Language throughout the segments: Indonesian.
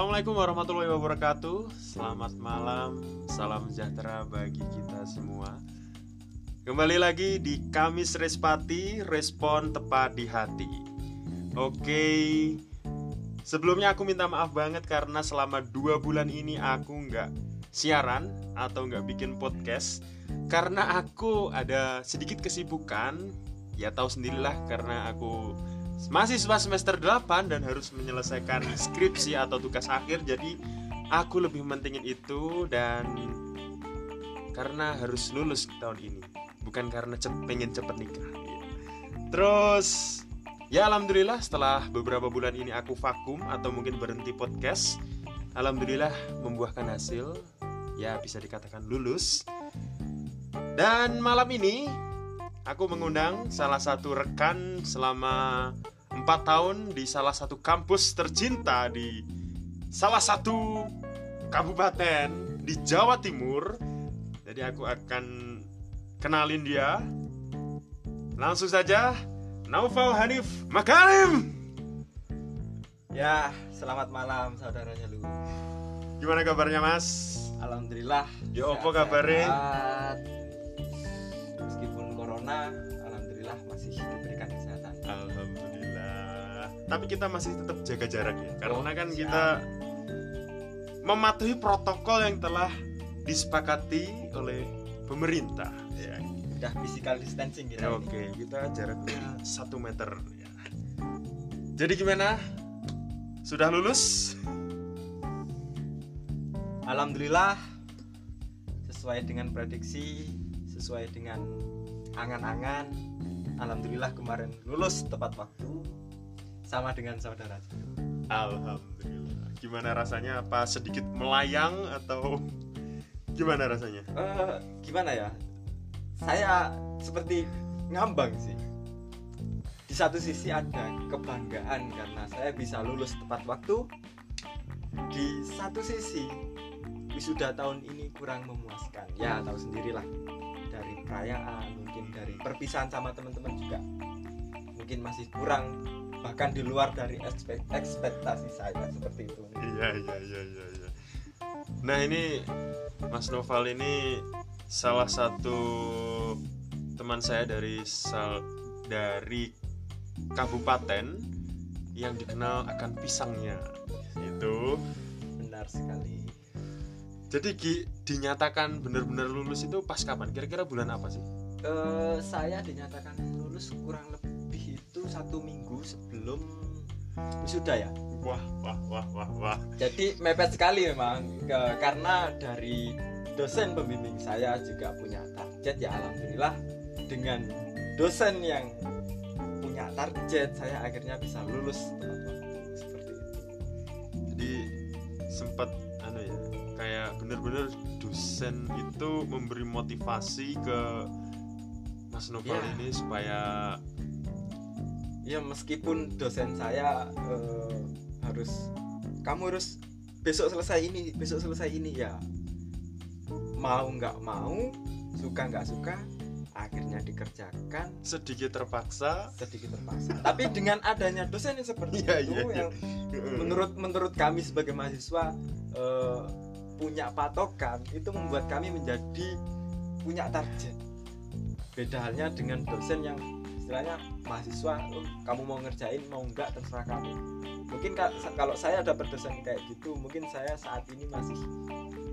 Assalamualaikum warahmatullahi wabarakatuh. Selamat malam, salam sejahtera bagi kita semua. Kembali lagi di Kamis Respati, respon tepat di hati. Oke, sebelumnya aku minta maaf banget karena selama dua bulan ini aku nggak siaran atau nggak bikin podcast karena aku ada sedikit kesibukan. Ya tahu sendirilah karena aku mahasiswa semester 8 dan harus menyelesaikan skripsi atau tugas akhir jadi aku lebih mentingin itu dan karena harus lulus tahun ini bukan karena cep pengen cepet nikah. Terus ya alhamdulillah setelah beberapa bulan ini aku vakum atau mungkin berhenti podcast alhamdulillah membuahkan hasil ya bisa dikatakan lulus. Dan malam ini aku mengundang salah satu rekan selama empat tahun di salah satu kampus tercinta di salah satu kabupaten di Jawa Timur. Jadi aku akan kenalin dia. Langsung saja, Naufal Hanif Makarim. Ya, selamat malam saudara Jalu. Gimana kabarnya Mas? Alhamdulillah. Ya apa kabarnya? Alhamdulillah masih diberikan kesehatan. Alhamdulillah. Tapi kita masih tetap jaga jarak ya, karena Oh, kan siap. kita mematuhi protokol yang telah disepakati oleh pemerintah. Ya. Udah physical distancing kita. Ya, ini. Oke, kita jaraknya satu meter. ya. Jadi gimana? Sudah lulus? Alhamdulillah sesuai dengan prediksi, sesuai dengan angan-angan. Alhamdulillah kemarin lulus tepat waktu sama dengan saudara. Alhamdulillah. Gimana rasanya? Apa sedikit melayang atau gimana rasanya? Eh, gimana ya? Saya seperti ngambang sih. Di satu sisi ada kebanggaan karena saya bisa lulus tepat waktu. Di satu sisi wisuda tahun ini kurang memuaskan. Ya tahu sendirilah dari perayaan, mungkin dari perpisahan sama teman-teman juga mungkin masih kurang bahkan di luar dari ekspek- ekspektasi saya seperti itu. Iya, iya, iya, iya, iya. Nah, ini Mas Noval ini salah satu teman saya dari sal dari kabupaten yang dikenal akan pisangnya. Itu. Benar sekali. Jadi Gi, dinyatakan benar-benar lulus itu pas kapan? Kira-kira bulan apa sih? Eh, saya dinyatakan lulus kurang lebih itu satu minggu sebelum wisuda ya. Wah, wah, wah, wah, wah. Jadi mepet sekali memang ke- karena dari dosen pembimbing saya juga punya target ya alhamdulillah dengan dosen yang punya target saya akhirnya bisa lulus waktu seperti itu. Jadi sempat bener-bener dosen itu memberi motivasi ke Mas Noval Ya. ini supaya Ya meskipun dosen saya eh, harus kamu harus besok selesai ini, besok selesai ini ya. Mau nggak mau, suka nggak suka, akhirnya dikerjakan sedikit terpaksa. sedikit terpaksa. Tapi dengan adanya dosen yang seperti Iya, itu iya, iya. yang menurut menurut kami sebagai mahasiswa eh, punya patokan itu membuat kami menjadi punya target. Beda halnya dengan dosen yang istilahnya mahasiswa "Oh, kamu mau ngerjain mau enggak terserah kamu. Mungkin ka- kalau saya dapat dosen kayak gitu, mungkin saya saat ini masih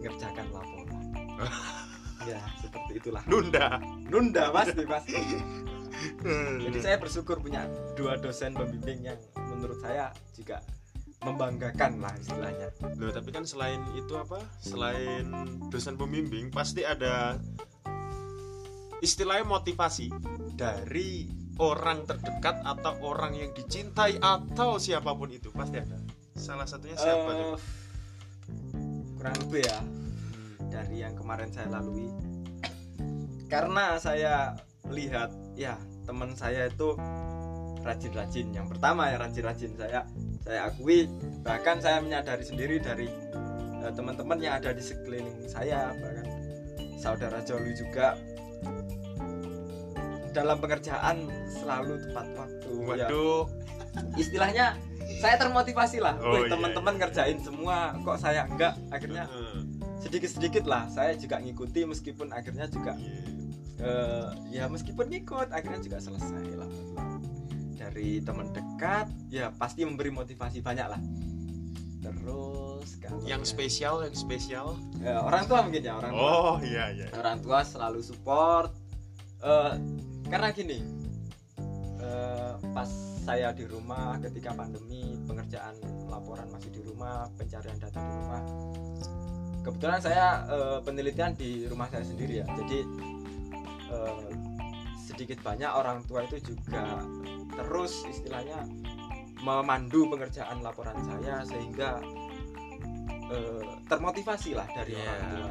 ngerjakan laporan. ya, seperti itulah. nunda. Nunda pasti pasti. Jadi saya bersyukur punya dua dosen pembimbing yang menurut saya juga membanggakan lah istilahnya. Loh, tapi kan selain itu apa? Selain dosen pembimbing pasti ada istilahnya motivasi dari orang terdekat atau orang yang dicintai atau siapa pun itu pasti ada. Salah satunya siapa Eh, tuh? kurang lebih ya dari yang kemarin saya lalui. Karena saya lihat ya teman saya itu rajin-rajin. Yang pertama ya rajin-rajin saya saya akui bahkan saya menyadari sendiri dari eh, teman-teman yang ada di sekeliling saya bahkan saudara Jolu juga. Dalam pengerjaan selalu tepat waktu ya. Waduh, istilahnya saya termotivasi lah. Oh, iya, teman-teman iya. ngerjain semua kok saya enggak? Akhirnya sedikit-sedikit lah saya juga ngikuti meskipun akhirnya juga Iya. eh, ya meskipun ngikut akhirnya juga selesai lah. Dari teman dekat ya pasti memberi motivasi banyak lah. Terus kalau yang ya- spesial yang spesial? Eh, orang tua mungkin ya orang tua. Oh iya iya. Orang tua selalu support. Eh, karena gini eh, pas saya di rumah ketika pandemi pengerjaan laporan masih di rumah pencarian data di rumah. Kebetulan saya eh, penelitian di rumah saya sendiri ya. Jadi eh, sedikit banyak orang tua itu juga terus istilahnya memandu pengerjaan laporan saya sehingga eh, termotivasi lah dari Iya. orang tua.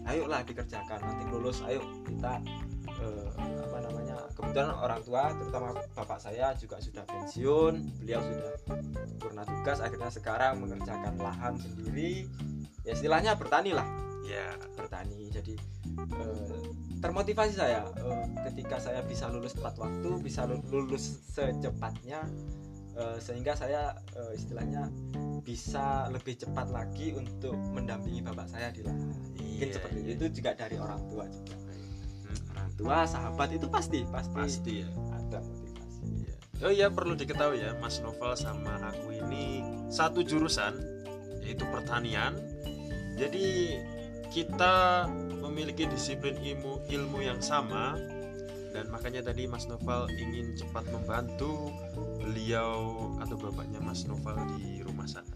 Ayolah dikerjakan nanti lulus ayo kita eh, apa namanya kebetulan orang tua terutama bapak saya juga sudah pensiun beliau sudah purna tugas akhirnya sekarang mengerjakan lahan sendiri. Ya istilahnya bertani lah. Ya bertani. Jadi eh, termotivasi saya eh, ketika saya bisa lulus tepat waktu bisa lu- lulus secepatnya eh, sehingga saya eh, istilahnya bisa lebih cepat lagi untuk mendampingi bapak saya di lahan mungkin Iya, seperti iya. itu juga dari orang tua juga Hmm, orang tua sahabat itu pasti pasti, pasti ya ada motivasi Iya. Oh iya perlu diketahui ya Mas Novel sama aku ini satu jurusan yaitu pertanian. Jadi kita memiliki disiplin ilmu ilmu yang sama dan makanya tadi Mas Novel ingin cepat membantu beliau atau bapaknya Mas Novel di rumah sana.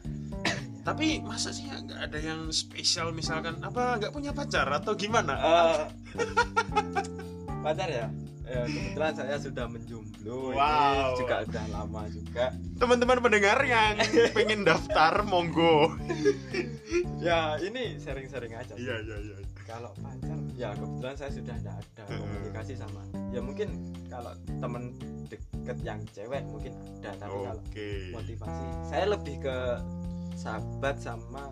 Tapi masa sih nggak ada yang spesial misalkan apa nggak punya pacar atau gimana? Eh, pacar ya Ya, kebetulan saya sudah menjomblo ini Wow. juga udah lama juga Teman-teman pendengar yang pengen daftar monggo. ya ini sering-sering aja. Iya iya iya. Kalau pacar ya kebetulan saya sudah tidak ada komunikasi sama ya mungkin kalau temen deket yang cewek mungkin ada tapi kalau Oke. motivasi saya lebih ke sahabat sama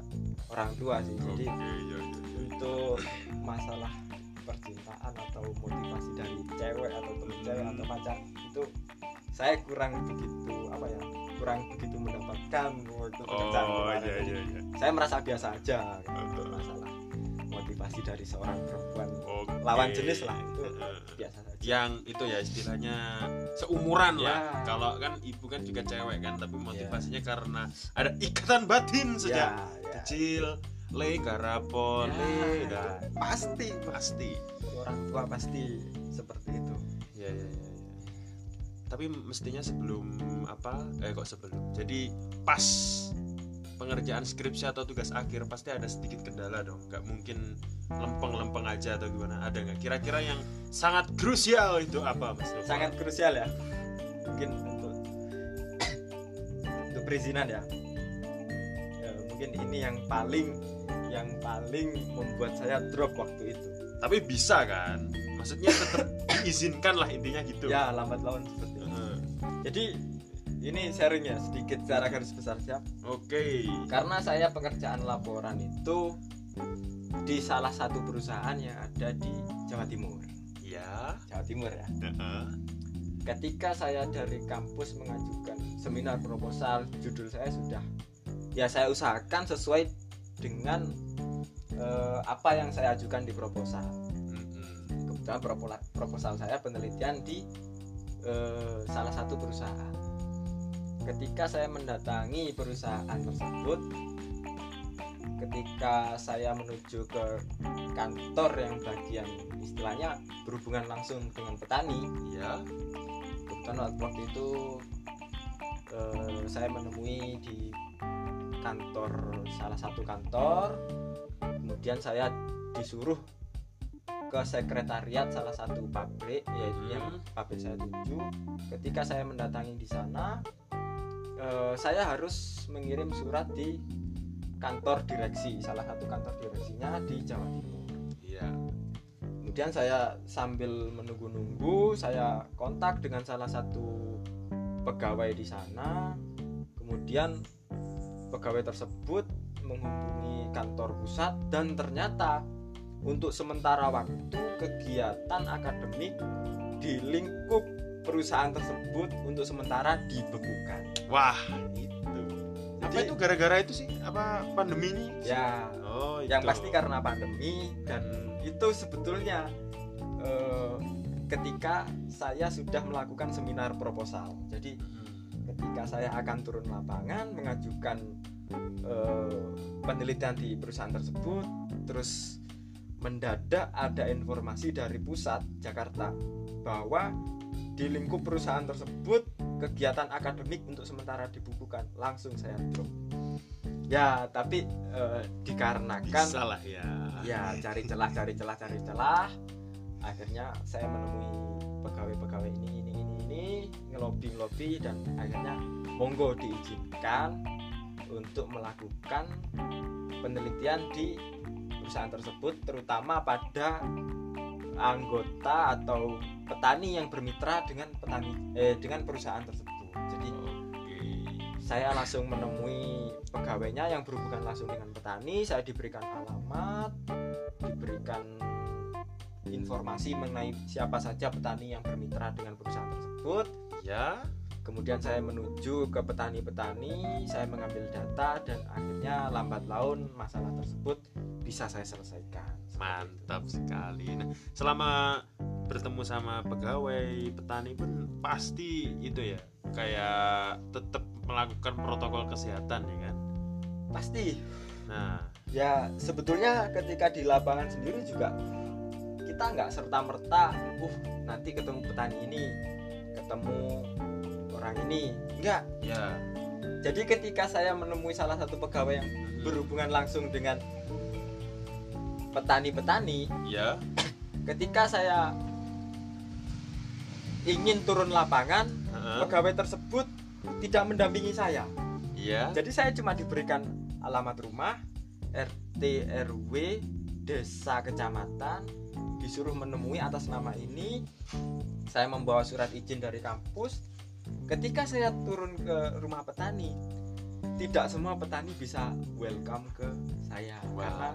orang tua sih jadi Oke, iya, iya, iya. untuk masalah percintaan atau motivasi dari cewek atau temen cewek atau pacar itu saya kurang begitu apa ya kurang begitu mendapatkan waktu pekerjaan Oh kemarin. iya iya iya. saya merasa biasa aja untuk masalah motivasi dari seorang perempuan Oke. lawan jenis lah itu Heeh. biasa saja Yang itu ya istilahnya seumuran lah. Ya. Kalau kan ibu kan juga cewek kan, tapi motivasinya karena ada ikatan batin sejak ya, ya. kecil. Le garapon, Ya, le pasti pasti. orang tua pasti seperti itu Ya ya ya. ya. Tapi mestinya sebelum apa? Eh kok sebelum? Jadi pas pengerjaan skripsi atau tugas akhir pasti ada sedikit kendala dong. Nggak mungkin lempeng-lempeng aja atau gimana? Ada nggak? Kira-kira yang sangat krusial itu apa, Mas? Novel? sangat krusial ya mungkin untuk untuk perizinan ya. Ya, mungkin ini yang paling yang paling membuat saya drop waktu itu Tapi bisa kan? Maksudnya tetap diizinkan lah intinya gitu. ya lambat laun seperti itu Heeh. jadi ini sharing ya sedikit secara garis besar ya Oke. karena saya pekerjaan laporan itu di salah satu perusahaan yang ada di Jawa Timur Ya. Jawa Timur ya Heeh. ketika saya dari kampus mengajukan seminar proposal judul saya sudah ya saya usahakan sesuai dengan eh, apa yang saya ajukan di proposal kebetulan proposal saya penelitian di eh, salah satu perusahaan ketika saya mendatangi perusahaan tersebut ketika saya menuju ke kantor yang bagian istilahnya berhubungan langsung dengan petani Ya. kebetulan waktu- itu eh, saya menemui di kantor salah satu kantor kemudian saya disuruh ke sekretariat salah satu pabrik yaitu yang Hmm. pabrik saya tuju ketika saya mendatangi di sana eh, saya harus mengirim surat di kantor direksi salah satu kantor direksinya di Jawa Timur Iya. kemudian saya sambil menunggu-nunggu saya kontak dengan salah satu pegawai di sana kemudian pegawai tersebut menghubungi kantor pusat dan ternyata untuk sementara waktu kegiatan akademik di lingkup perusahaan tersebut untuk sementara dibekukan Wah, itu apa itu gara-gara itu sih? Apa pandemi ini? ya Oh, yang itu. pasti karena pandemi dan itu sebetulnya eh, ketika saya sudah melakukan seminar proposal jadi Hmm. ketika saya akan turun lapangan mengajukan eh, penelitian di perusahaan tersebut terus mendadak ada informasi dari pusat Jakarta bahwa di lingkup perusahaan tersebut kegiatan akademik untuk sementara dibukukan. Langsung saya drop. Ya tapi eh, dikarenakan Bisa lah ya. ya cari celah cari celah cari celah. Akhirnya saya menemui pegawai-pegawai ini ini ini ini ngelobi ngelobi dan akhirnya monggo diizinkan untuk melakukan penelitian di perusahaan tersebut terutama pada anggota atau petani yang bermitra dengan petani eh dengan perusahaan tersebut jadi Oke. saya langsung menemui pegawainya yang berhubungan langsung dengan petani saya diberikan alamat diberikan informasi mengenai siapa saja petani yang bermitra dengan perusahaan tersebut Ya. kemudian saya menuju ke petani-petani saya mengambil data dan akhirnya lambat laun masalah tersebut bisa saya selesaikan Mantap sekali. Nah, selama bertemu sama pegawai petani pun pasti itu ya kayak tetap melakukan protokol kesehatan ya kan. pasti Nah, ya sebetulnya ketika di lapangan sendiri juga kita nggak serta merta uh nanti ketemu petani ini ketemu orang ini enggak ya. jadi ketika saya menemui salah satu pegawai yang berhubungan langsung dengan petani-petani Ya. ketika saya ingin turun lapangan Heeh. pegawai tersebut tidak mendampingi saya Iya. Jadi saya cuma diberikan alamat rumah, RT, RW, desa, kecamatan, disuruh menemui atas nama ini. Saya membawa surat izin dari kampus. Ketika saya turun ke rumah petani, tidak semua petani bisa welcome ke saya Wah. karena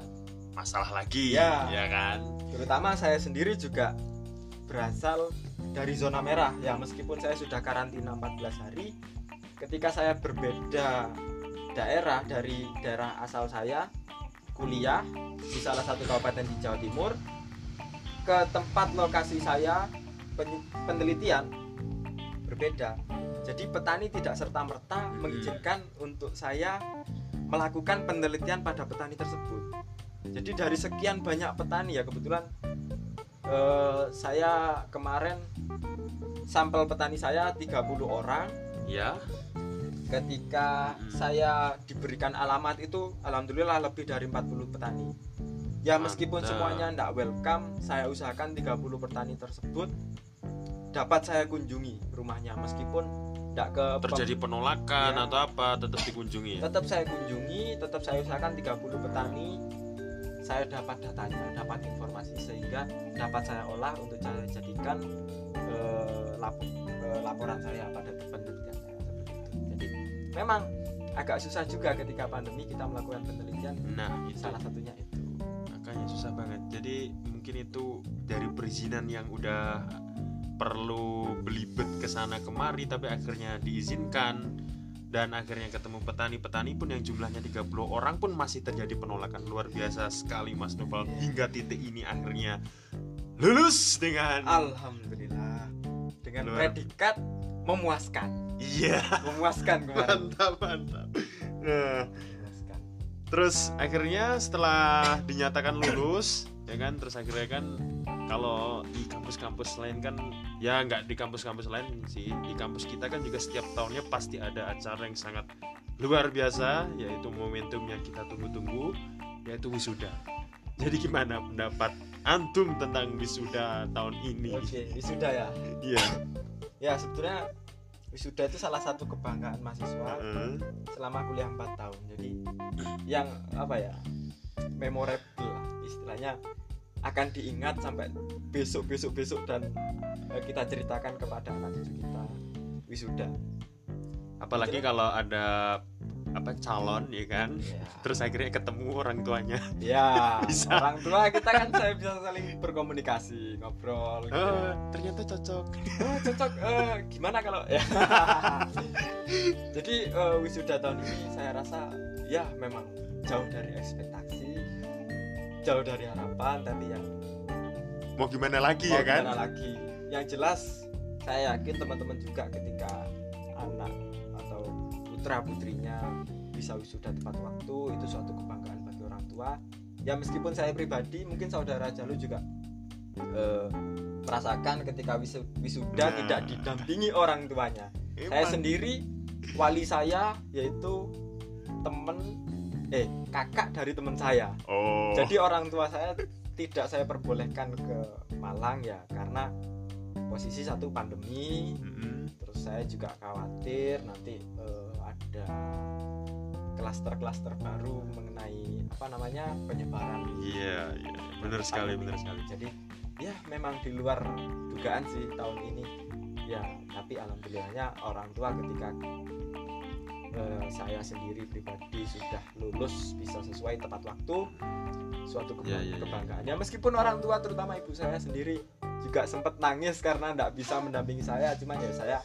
Masalah lagi Ya. ya kan. terutama saya sendiri juga berasal dari zona merah ya meskipun saya sudah karantina 14 hari ketika saya berbeda daerah dari daerah asal saya kuliah di salah satu kabupaten di Jawa Timur ke tempat lokasi saya pen- penelitian berbeda jadi petani tidak serta-merta mengizinkan untuk saya melakukan penelitian pada petani tersebut jadi dari sekian banyak petani ya kebetulan eh, saya kemarin sampel petani saya 30 orang Ya. ketika Hmm. saya diberikan alamat itu alhamdulillah lebih dari 40 petani ya meskipun Mantap. semuanya tidak welcome saya usahakan 30 petani tersebut dapat saya kunjungi rumahnya meskipun tidak ke Terjadi penolakan Ya. atau apa tetap dikunjungi ya. tetap saya kunjungi tetap saya usahakan 30 petani saya dapat datanya dapat informasi sehingga dapat saya olah untuk saya jadikan eh, lap- eh, laporan saya pada penelitian saya. Seperti itu jadi memang agak susah juga ketika pandemi kita melakukan penelitian. Nah, itu salah satunya itu. Makanya susah banget. Jadi mungkin itu dari perizinan yang udah perlu belibet ke sana kemari tapi akhirnya diizinkan dan akhirnya ketemu petani-petani pun yang jumlahnya 30 orang pun masih terjadi penolakan. Luar biasa sekali Mas Novel hingga titik ini akhirnya lulus dengan alhamdulillah. Dengan Luar. predikat memuaskan. Iya. Memuaskan kemarin. Mantap mantap. Nah, memuaskan. Terus akhirnya setelah dinyatakan lulus, ya kan, terus akhirnya kan kalau di kampus-kampus lain kan ya nggak di kampus-kampus lain sih, di kampus kita kan juga setiap tahunnya pasti ada acara yang sangat luar biasa, yaitu momentum yang kita tunggu-tunggu, yaitu wisuda. Jadi gimana pendapat antum tentang wisuda tahun ini? oke wisuda ya Iya. ya sebetulnya wisuda itu salah satu kebanggaan mahasiswa Heeh. selama kuliah 4 tahun jadi yang apa ya memorable lah istilahnya akan diingat sampai besok besok besok dan eh, kita ceritakan kepada anak cucu kita. Wisuda. Apalagi kalau ada apa calon ya kan? Ya, terus akhirnya ketemu orang tuanya. Ya Bisa. orang tua kita kan saya bisa saling berkomunikasi ngobrol gitu. oh, ternyata cocok. Oh, cocok. Eh, gimana kalau ya? Jadi eh, wisuda tahun ini saya rasa ya memang jauh dari ekspektasi jauh dari harapan tapi yang mau gimana lagi mau ya kan gimana lagi yang jelas saya yakin teman-teman juga ketika anak atau putra putrinya bisa wisuda tepat waktu itu suatu kebanggaan bagi orang tua ya meskipun saya pribadi mungkin saudara Jalu juga eh, merasakan ketika wisu- wisuda Nah. tidak didampingi orang tuanya saya Emang. sendiri wali saya yaitu temen eh kakak dari teman saya. Oh. Jadi orang tua saya tidak saya perbolehkan ke Malang ya karena posisi satu pandemi. Mm-mm. terus saya juga khawatir nanti eh, ada klaster-klaster baru mengenai apa namanya penyebaran. Iya iya. Benar sekali benar sekali. Jadi ya memang di luar dugaan sih tahun ini. Ya tapi alhamdulillahnya orang tua ketika eh, saya sendiri pribadi sudah lulus bisa sesuai tepat waktu suatu keba- Ya, ya, ya. kebanggaan ya meskipun orang tua terutama ibu saya sendiri juga sempat nangis karena tidak bisa mendampingi saya. Cuman ya saya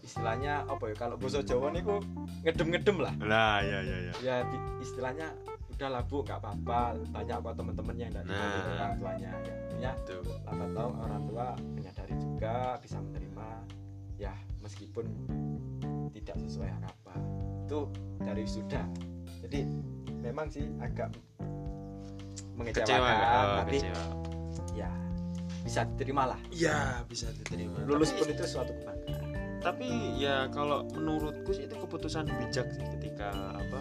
istilahnya apa ya kalau boso Jawa niku ngedem-ngedem lah. Lah ya ya ya. Ya istilahnya udahlah bu nggak apa-apa. Banyak kok teman-teman yang tidak Nah. orang tuanya. Ya tuh lambat orang tua menyadari juga bisa menerima. Ya meskipun tidak sesuai harapan. Itu dari sudah jadi memang sih agak mengecewakan kecewa oh, tapi kecewa. ya bisa diterima lah ya bisa diterima. Lulus Tapi- pun itu suatu kebanggaan. Tapi ya kalau menurutku sih itu keputusan bijak sih ketika apa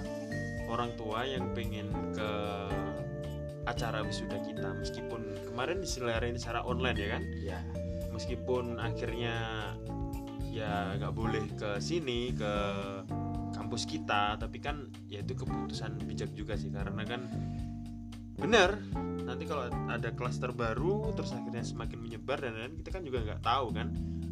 orang tua yang pengen ke acara wisuda kita. Meskipun kemarin diselarain secara online ya kan? Ya meskipun akhirnya ya nggak boleh ke sini ke kampus kita tapi kan ya itu keputusan bijak juga sih karena kan benar nanti kalau ada klaster baru terus akhirnya semakin menyebar dan lain-lain kita kan juga nggak tahu kan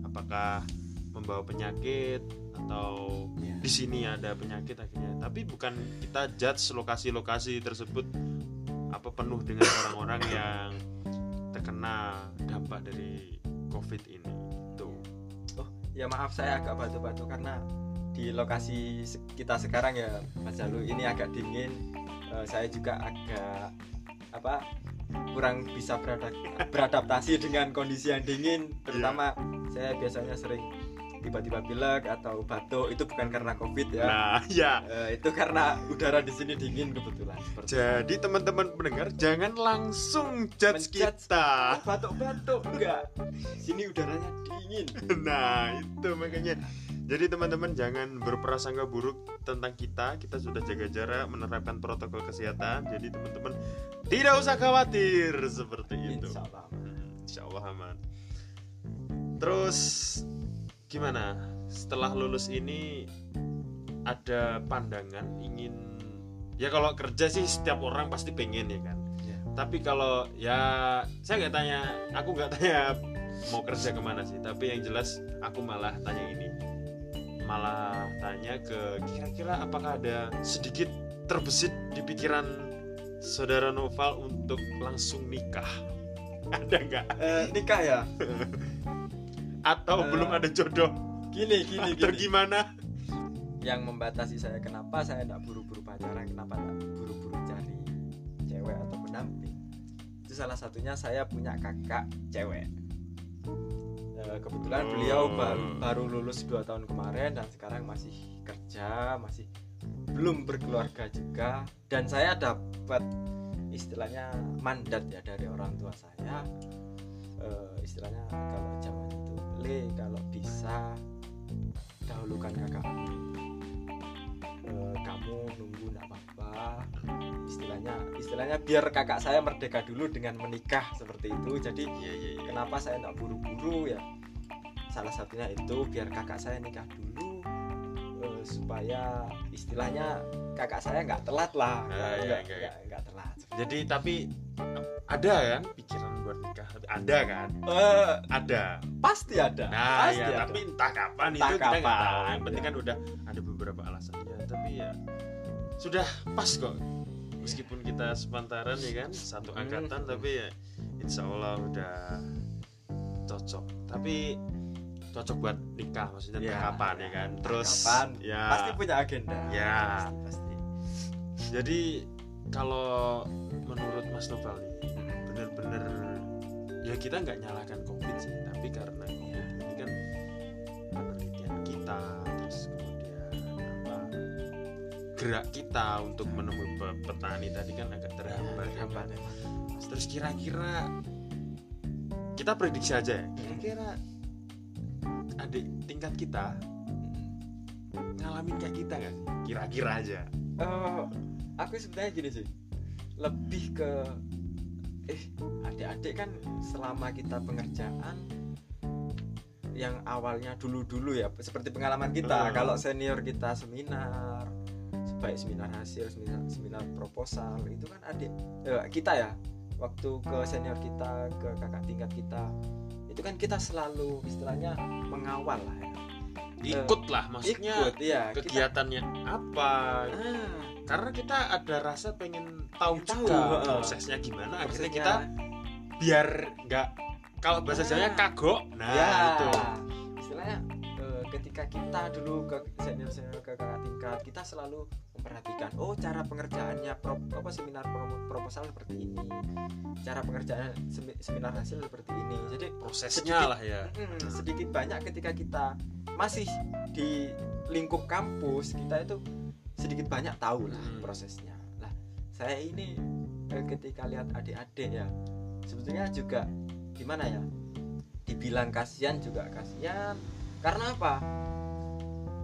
apakah membawa penyakit atau ya. di sini ada penyakit akhirnya tapi bukan kita judge lokasi-lokasi tersebut apa penuh dengan orang-orang yang terkena dampak dari covid ini ya maaf saya agak batu-batu karena di lokasi kita sekarang ya Mas Jalu ini agak dingin. Eh, saya juga agak apa kurang bisa beradap- beradaptasi dengan kondisi yang dingin. Terutama saya biasanya sering tiba-tiba pilek atau batuk itu bukan karena covid ya. Nah ya Eh, itu karena udara di sini dingin kebetulan jadi teman-teman pendengar jangan langsung judge Menjudge. kita. Oh, batuk-batuk enggak. Sini udaranya dingin. Nah itu makanya. Jadi teman-teman jangan berprasangka buruk tentang kita. Kita sudah jaga jarak menerapkan protokol kesehatan. Jadi teman-teman tidak usah khawatir seperti itu. Insya Allah. Hmm, Insya Allah aman. Terus gimana? Setelah lulus ini ada pandangan ingin ya kalau kerja sih setiap orang pasti pengen ya kan. Ya. Tapi kalau ya saya nggak tanya, aku nggak tanya mau kerja ke mana sih. Tapi yang jelas aku malah tanya ini, malah tanya ke kira-kira apakah ada sedikit terbesit di pikiran saudara Noval untuk langsung nikah? Ada nggak? Eh, nikah ya atau Eh, belum ada jodoh? Gini gini atau gini. gimana? Yang membatasi saya kenapa saya tidak buru-buru pacaran? Kenapa tidak buru-buru cari cewek atau pendamping? Itu salah satunya saya punya kakak cewek. Eh, kebetulan Oh. beliau baru, baru lulus 2 tahun kemarin dan sekarang masih kerja masih belum berkeluarga juga. Dan saya dapat istilahnya mandat ya dari orang tua saya. Eh, istilahnya kalau zaman le kalau bisa dahulukan kakakmu Eh, kamu nunggu nggak apa-apa. Istilahnya istilahnya biar kakak saya merdeka dulu dengan menikah seperti itu. Jadi iya iya iya. kenapa saya nggak buru-buru ya? Salah satunya itu biar kakak saya nikah dulu eh, supaya istilahnya kakak saya nggak telat lah. Ah, iya, nggak nggak- nggak- nggak telat. Jadi tapi ada kan pikiran buat nikah? Ada kan? Eh, ada. pasti ada. Nah pasti ya ada. tapi entah kapan Entah itu kita nggak tahu. Kapan, yang penting ya. kan udah ada beberapa alasan. Ya tapi ya sudah pas kok. Meskipun kita sepantaran ya kan satu Hmm. angkatan tapi ya insya Allah udah cocok. Tapi cocok buat nikah maksudnya Ya, kapan ya kan? Terus kapan. ya. Pasti punya agenda. Ya. pasti, pasti. jadi kalau menurut Mas Noval nih. Bener-bener ya kita nggak nyalakan covid sih tapi karena covid ini kan penelitian kita terus kemudian apa gerak kita untuk menemui pe- petani tadi kan agak terhambat ya kan? Terhambat. terus kira-kira kita prediksi aja ya kira-kira adik tingkat kita ngalamin kayak kita sih? Kira-kira aja. Eh, aku sebenarnya gini sih lebih ke eh adik-adik kan selama kita pengerjaan yang awalnya dulu-dulu ya seperti pengalaman kita. Hmm. kalau senior kita seminar baik seminar hasil seminar, seminar proposal itu kan adik eh, kita ya waktu ke senior kita ke kakak tingkat kita itu kan kita selalu istilahnya mengawal lah ya. Ikut lah maksudnya ikut ya kita- kegiatannya apa? Ah, karena kita ada rasa pengen tahu Tahu, juga heeh. prosesnya gimana. Akhirnya prosesnya. kita biar nggak kalau bahasa Ah. Jawanya kagok. Nah ya. itu. Istilahnya eh, ketika kita dulu ke senior senior ke kakak tingkat kita selalu memperhatikan oh cara pengerjaannya pro, apa seminar pro- proposal seperti ini. Cara pengerjaan semi- seminar hasil seperti ini. Jadi prosesnya sedikit- lah ya. Mm, sedikit banyak ketika kita masih di lingkup kampus kita itu sedikit banyak tahu lah Hmm. prosesnya. Lah saya ini eh, ketika lihat adik-adik ya sebetulnya juga gimana ya dibilang kasihan juga kasihan. Karena apa?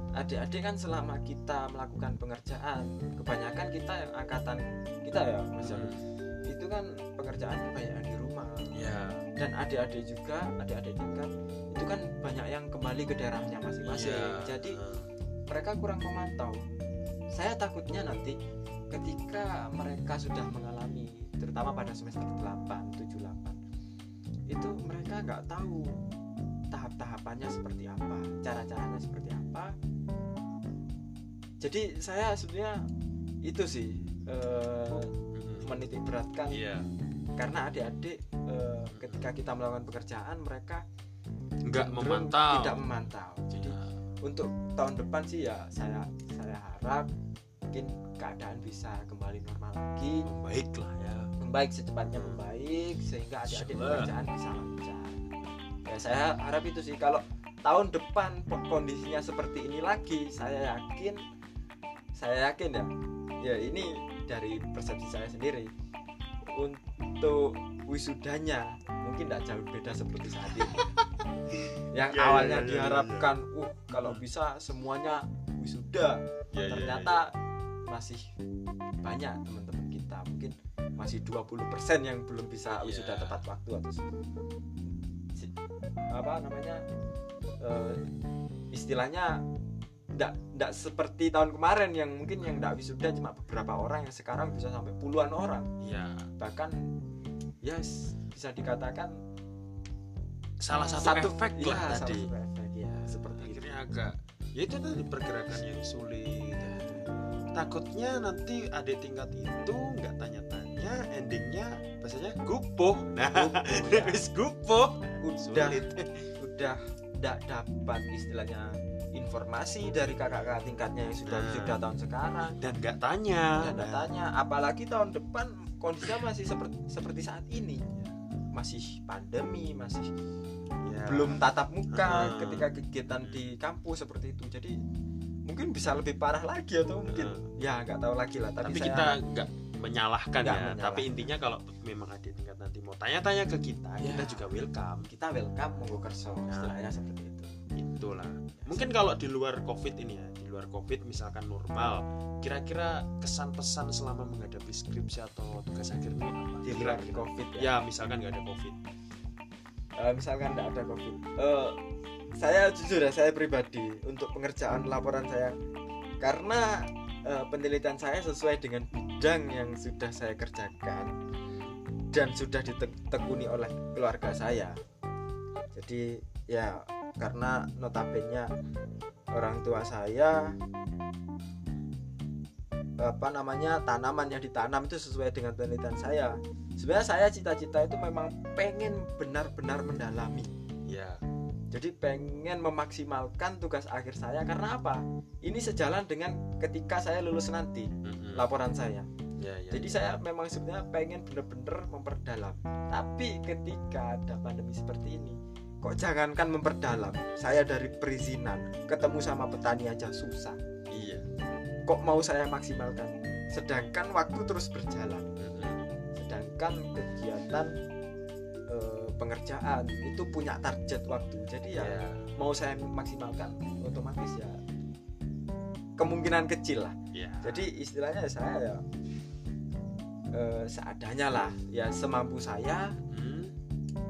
Adik-adik kan selama kita melakukan pengerjaan kebanyakan kita yang angkatan kita ya mas Jalu, itu kan pengerjaan banyak di rumah. Ya dan adik-adik juga adik-adik tingkat itu kan banyak yang kembali ke daerahnya masing-masing. Ya. jadi mereka kurang memantau saya takutnya nanti ketika mereka sudah mengalami terutama pada semester 8, 7, 8 itu mereka nggak tahu tahap-tahapannya seperti apa cara-caranya seperti apa. Jadi saya sebenarnya itu sih eh, Mm. menitik beratkan. Iya. Karena adik-adik eh, ketika kita melakukan pekerjaan mereka nggak memantau. tidak memantau. Jadi Ya. Untuk tahun depan sih ya saya saya harap mungkin keadaan bisa kembali normal lagi. Baik lah ya. Membaik secepatnya membaik sehingga adik-adik pekerjaan bisa lancar. Ya saya harap itu sih. Kalau tahun depan kondisinya seperti ini lagi saya yakin saya yakin ya ya ini dari persepsi saya sendiri. Untuk wisudanya mungkin tidak jauh beda seperti saat ini yang Ya, ya, awalnya ya, ya, ya, diharapkan uh kalau bisa semuanya wisuda. Ya, ya, ya, ternyata masih banyak teman-teman kita. Mungkin masih 20% yang belum bisa wisuda tepat waktu atau apa namanya eh, istilahnya ndak ndak seperti tahun kemarin yang mungkin yang ndak wisuda cuma beberapa orang yang sekarang bisa sampai puluhan orang. Ya. Bahkan ya s- bisa dikatakan salah satu, efek ya, lah tadi. satu efek ya seperti itu. Akhirnya agak ya itu tadi pergerakan yang sulit takutnya nanti adik tingkat itu nggak tanya-tanya endingnya bahasanya gupuh. Nah ya. wis gupuh udah sulit. udah tidak dapat istilahnya informasi dari kakak-kakak tingkatnya yang sudah Nah. wisuda tahun sekarang. Dan nggak tanya. Dan Nah, tanya apalagi tahun depan kondisinya masih seperti seperti saat ini masih pandemi masih ya. belum tatap muka Ah. ketika kegiatan di kampus seperti itu jadi mungkin bisa lebih parah lagi atau mungkin ya nggak tahu lagi lah tapi, tapi saya kita nggak menyalahkan ya menyalahkan. tapi intinya kalau memang adik tingkat nanti mau tanya-tanya ke kita Ya. kita juga welcome kita welcome monggo kerso Nah. istilahnya seperti itu itulah mungkin kalau di luar covid ini ya di luar covid misalkan normal kira-kira kesan pesan selama menghadapi skripsi atau tugas akhir ini apa? Di luar covid ya? Ya misalkan nggak ada covid. Eh, misalkan tidak ada covid. Eh, saya jujur ya saya pribadi untuk pengerjaan laporan saya karena eh, penelitian saya sesuai dengan bidang yang sudah saya kerjakan dan sudah ditekuni oleh keluarga saya. Jadi ya karena notabene orang tua saya apa namanya tanaman yang ditanam itu sesuai dengan penelitian saya. Sebenarnya saya cita-cita itu memang pengen benar-benar mendalami. Ya. Jadi pengen memaksimalkan tugas akhir saya karena apa? Ini sejalan dengan ketika saya lulus nanti Mm-mm. laporan saya. Ya, ya, jadi ya. saya memang sebenarnya pengen bener-bener memperdalam tapi ketika ada pandemi seperti ini kok jangankan memperdalam saya dari perizinan ketemu sama petani aja susah. Iya. Kok mau saya maksimalkan? Sedangkan waktu terus berjalan. Sedangkan kegiatan eh, pengerjaan itu punya target waktu. Jadi ya ya mau saya maksimalkan otomatis ya kemungkinan kecil lah. Ya jadi istilahnya saya ya eh, seadanya lah. Ya semampu saya Hmm.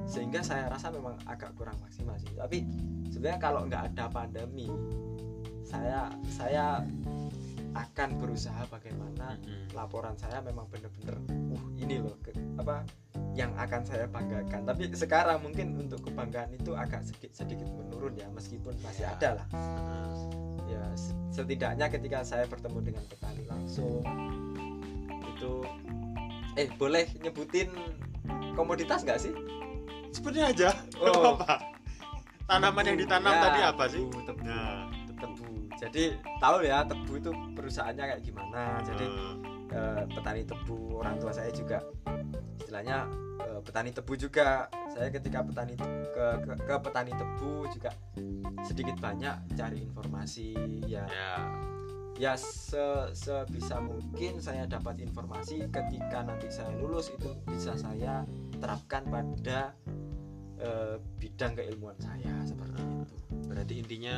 Sehingga saya rasa memang agak kurang maksimal sih. Tapi sebenarnya kalau nggak ada pandemi saya saya akan berusaha bagaimana laporan saya memang bener-bener uh ini loh ke- apa yang akan saya banggakan. Tapi sekarang mungkin untuk kebanggaan itu agak sedikit sedikit menurun ya meskipun masih Ya. ada lah. Ya se- setidaknya ketika saya bertemu dengan petani langsung itu eh boleh nyebutin komoditas nggak sih sebenarnya aja. Oh. apa-apa. Tanaman yang ditanam Ya, tadi apa sih? tebu, tebu, nah. Tebu. Jadi tahu ya tebu itu perusahaannya kayak gimana. Jadi eh, eh, petani tebu orang tua saya juga istilahnya eh, petani tebu juga. Saya ketika petani ke, ke, ke petani tebu juga sedikit banyak cari informasi ya. Ya. Ya se sebisa mungkin saya dapat informasi ketika nanti saya lulus itu bisa saya terapkan pada eh, bidang keilmuan saya seperti itu. Berarti intinya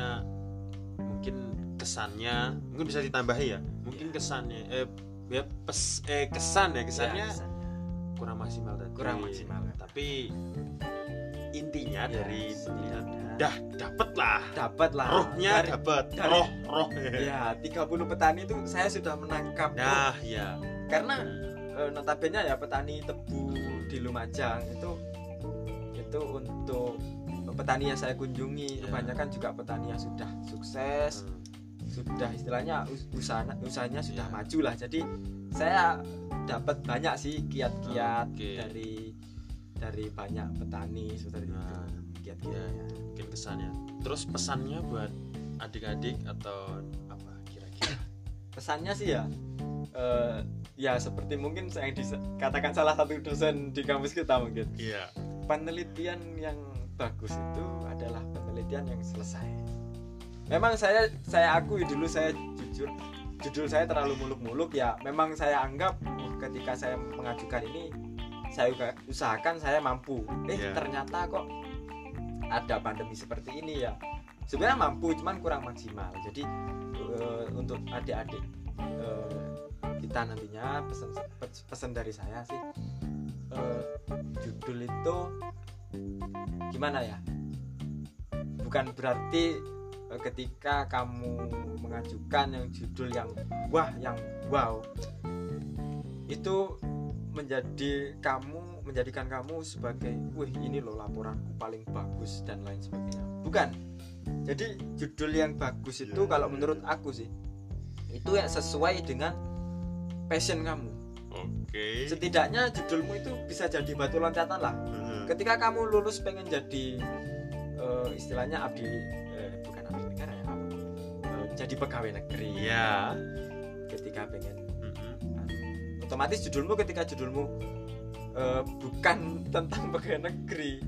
mungkin kesannya mungkin bisa ditambahi ya? Mungkin Ya. kesannya eh ya pes eh kesan ya kesannya Ya, kesannya. kurang maksimal tadi. Kurang maksimal. Tapi intinya Ya, dari setidaknya udah dapet lah dapat lah rohnya dari- roh roh. Ya 30 petani itu saya sudah menangkap nah ya karena eh, notabene ya petani tebu di Lumajang itu itu untuk petani yang saya kunjungi Ya. kebanyakan juga petani yang sudah sukses Hmm. sudah istilahnya us- usaha usahanya sudah Ya. maju lah jadi saya dapat banyak sih kiat-kiat Oke. dari dari banyak petani seperti Nah, itu ya, kiat-kiatnya mungkin kesannya terus pesannya buat adik-adik atau apa kira-kira pesannya sih ya eh, ya seperti mungkin saya yang dikatakan salah satu dosen di kampus kita mungkin iya penelitian yang bagus itu adalah penelitian yang selesai. Memang saya saya akui dulu saya jujur judul saya terlalu muluk-muluk ya. Memang saya anggap ketika saya mengajukan ini saya usahakan saya mampu. Eh Iya. ternyata kok ada pandemi seperti ini ya. Sebenarnya mampu cuman kurang maksimal. Jadi eh, untuk adik-adik eh, kita nantinya pesan pesan dari saya sih eh, judul itu gimana ya? Bukan berarti eh, ketika kamu mengajukan yang judul yang wah yang wow itu menjadi kamu menjadikan kamu sebagai wih ini loh laporanku paling bagus dan lain sebagainya. Bukan. Jadi judul yang bagus itu Ya. kalau menurut aku sih itu ya sesuai dengan passion kamu oke setidaknya judulmu itu bisa jadi batu loncatan lah Hmm. ketika kamu lulus pengen jadi eh, istilahnya abdi eh, bukan abdi negara ya apa? Eh, jadi pegawai negeri iya ketika pengen Mm-mm. otomatis judulmu ketika judulmu eh, bukan tentang pegawai negeri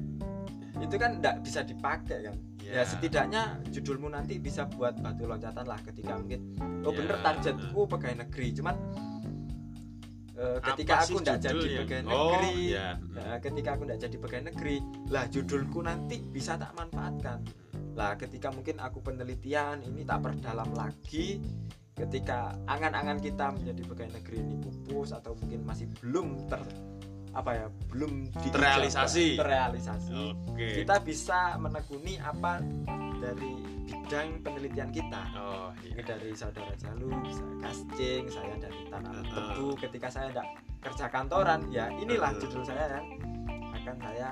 itu kan tidak bisa dipakai kan Iya. ya setidaknya judulmu nanti bisa buat batu loncatan lah ketika mungkin oh Ya. bener targetku pegawai negeri cuman eh, ketika aku tidak jadi judulnya? pegawai oh, negeri iya. Nah, ketika aku tidak jadi pegawai negeri, lah judulku nanti bisa tak manfaatkan. Lah, ketika mungkin aku penelitian ini tak perdalam lagi, ketika angan-angan kita menjadi pegawai negeri ini pupus atau mungkin masih belum ter apa ya, belum Terrealisasi. terrealisasi. oke Kita bisa menekuni apa dari bidang penelitian kita. oh iya dari saudara Jalu bisa casting saya dari tanah Heeh. tebu ketika saya tidak kerja kantoran ya inilah Betul. judul saya yang akan saya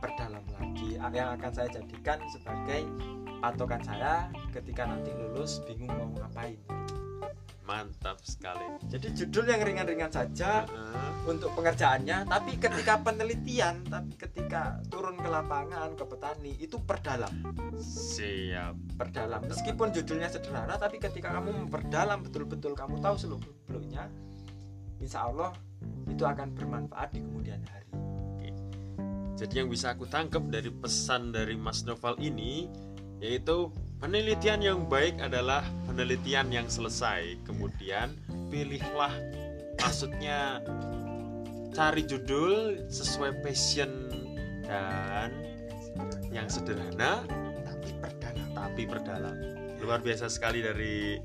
perdalam lagi yang akan saya jadikan sebagai patokan saya ketika nanti lulus bingung mau ngapain Mantap sekali. jadi judul yang ringan-ringan saja Heeh. untuk pengerjaannya tapi ketika penelitian tapi ketika turun ke lapangan ke petani itu perdalam Siap. perdalam meskipun judulnya sederhana tapi ketika kamu memperdalam betul-betul kamu tahu seluruh beluknya insya Allah itu akan bermanfaat di kemudian hari Jadi yang bisa aku tangkap dari pesan dari Mas Noval ini yaitu penelitian yang baik adalah penelitian yang selesai. Kemudian pilihlah maksudnya cari judul sesuai passion dan yang sederhana tapi perdalam tapi. Luar biasa sekali dari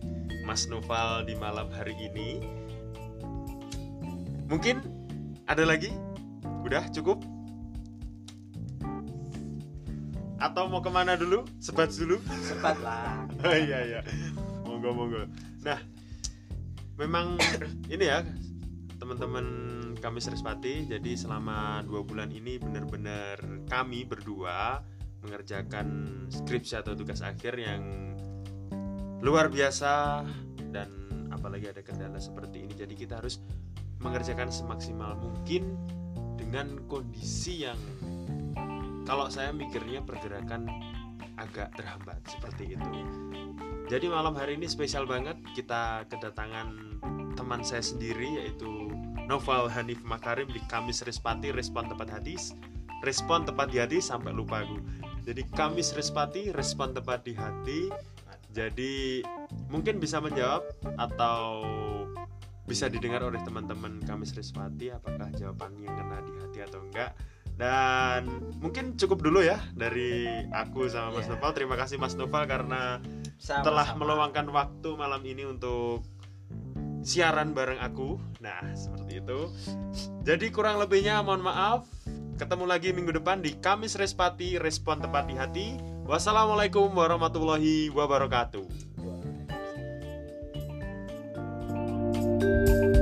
Mas Noval di malam hari ini. Mungkin ada lagi? Udah cukup? Atau mau ke mana dulu? Sebat dulu? sempat lah Oh iya iya. Monggo monggo. Nah, memang ini ya teman-teman kami Srispati. Jadi selama dua bulan ini benar-benar kami berdua mengerjakan skripsi atau tugas akhir yang luar biasa dan apalagi ada kendala seperti ini. Jadi kita harus mengerjakan semaksimal mungkin dengan kondisi yang kalau saya mikirnya pergerakan agak terhambat seperti itu. Jadi malam hari ini spesial banget kita kedatangan teman saya sendiri yaitu Noval Hanif Makarim di Kamis Respati Respon Tepat Hadis Respon Tepat di Hati sampai lupa aku. Jadi Kamis Respati Respon Tepat di Hati. Jadi mungkin bisa menjawab atau bisa didengar oleh teman-teman Kamis Respati apakah jawabannya kena di hati atau enggak dan mungkin cukup dulu ya dari aku sama Mas yeah. Noval. Terima kasih Mas Noval karena sama, telah meluangkan waktu malam ini untuk siaran bareng aku. Nah, seperti itu. Jadi kurang lebihnya mohon maaf. Ketemu lagi minggu depan di Kamis Respati, respon tepat di hati. Wassalamualaikum warahmatullahi wabarakatuh. thank you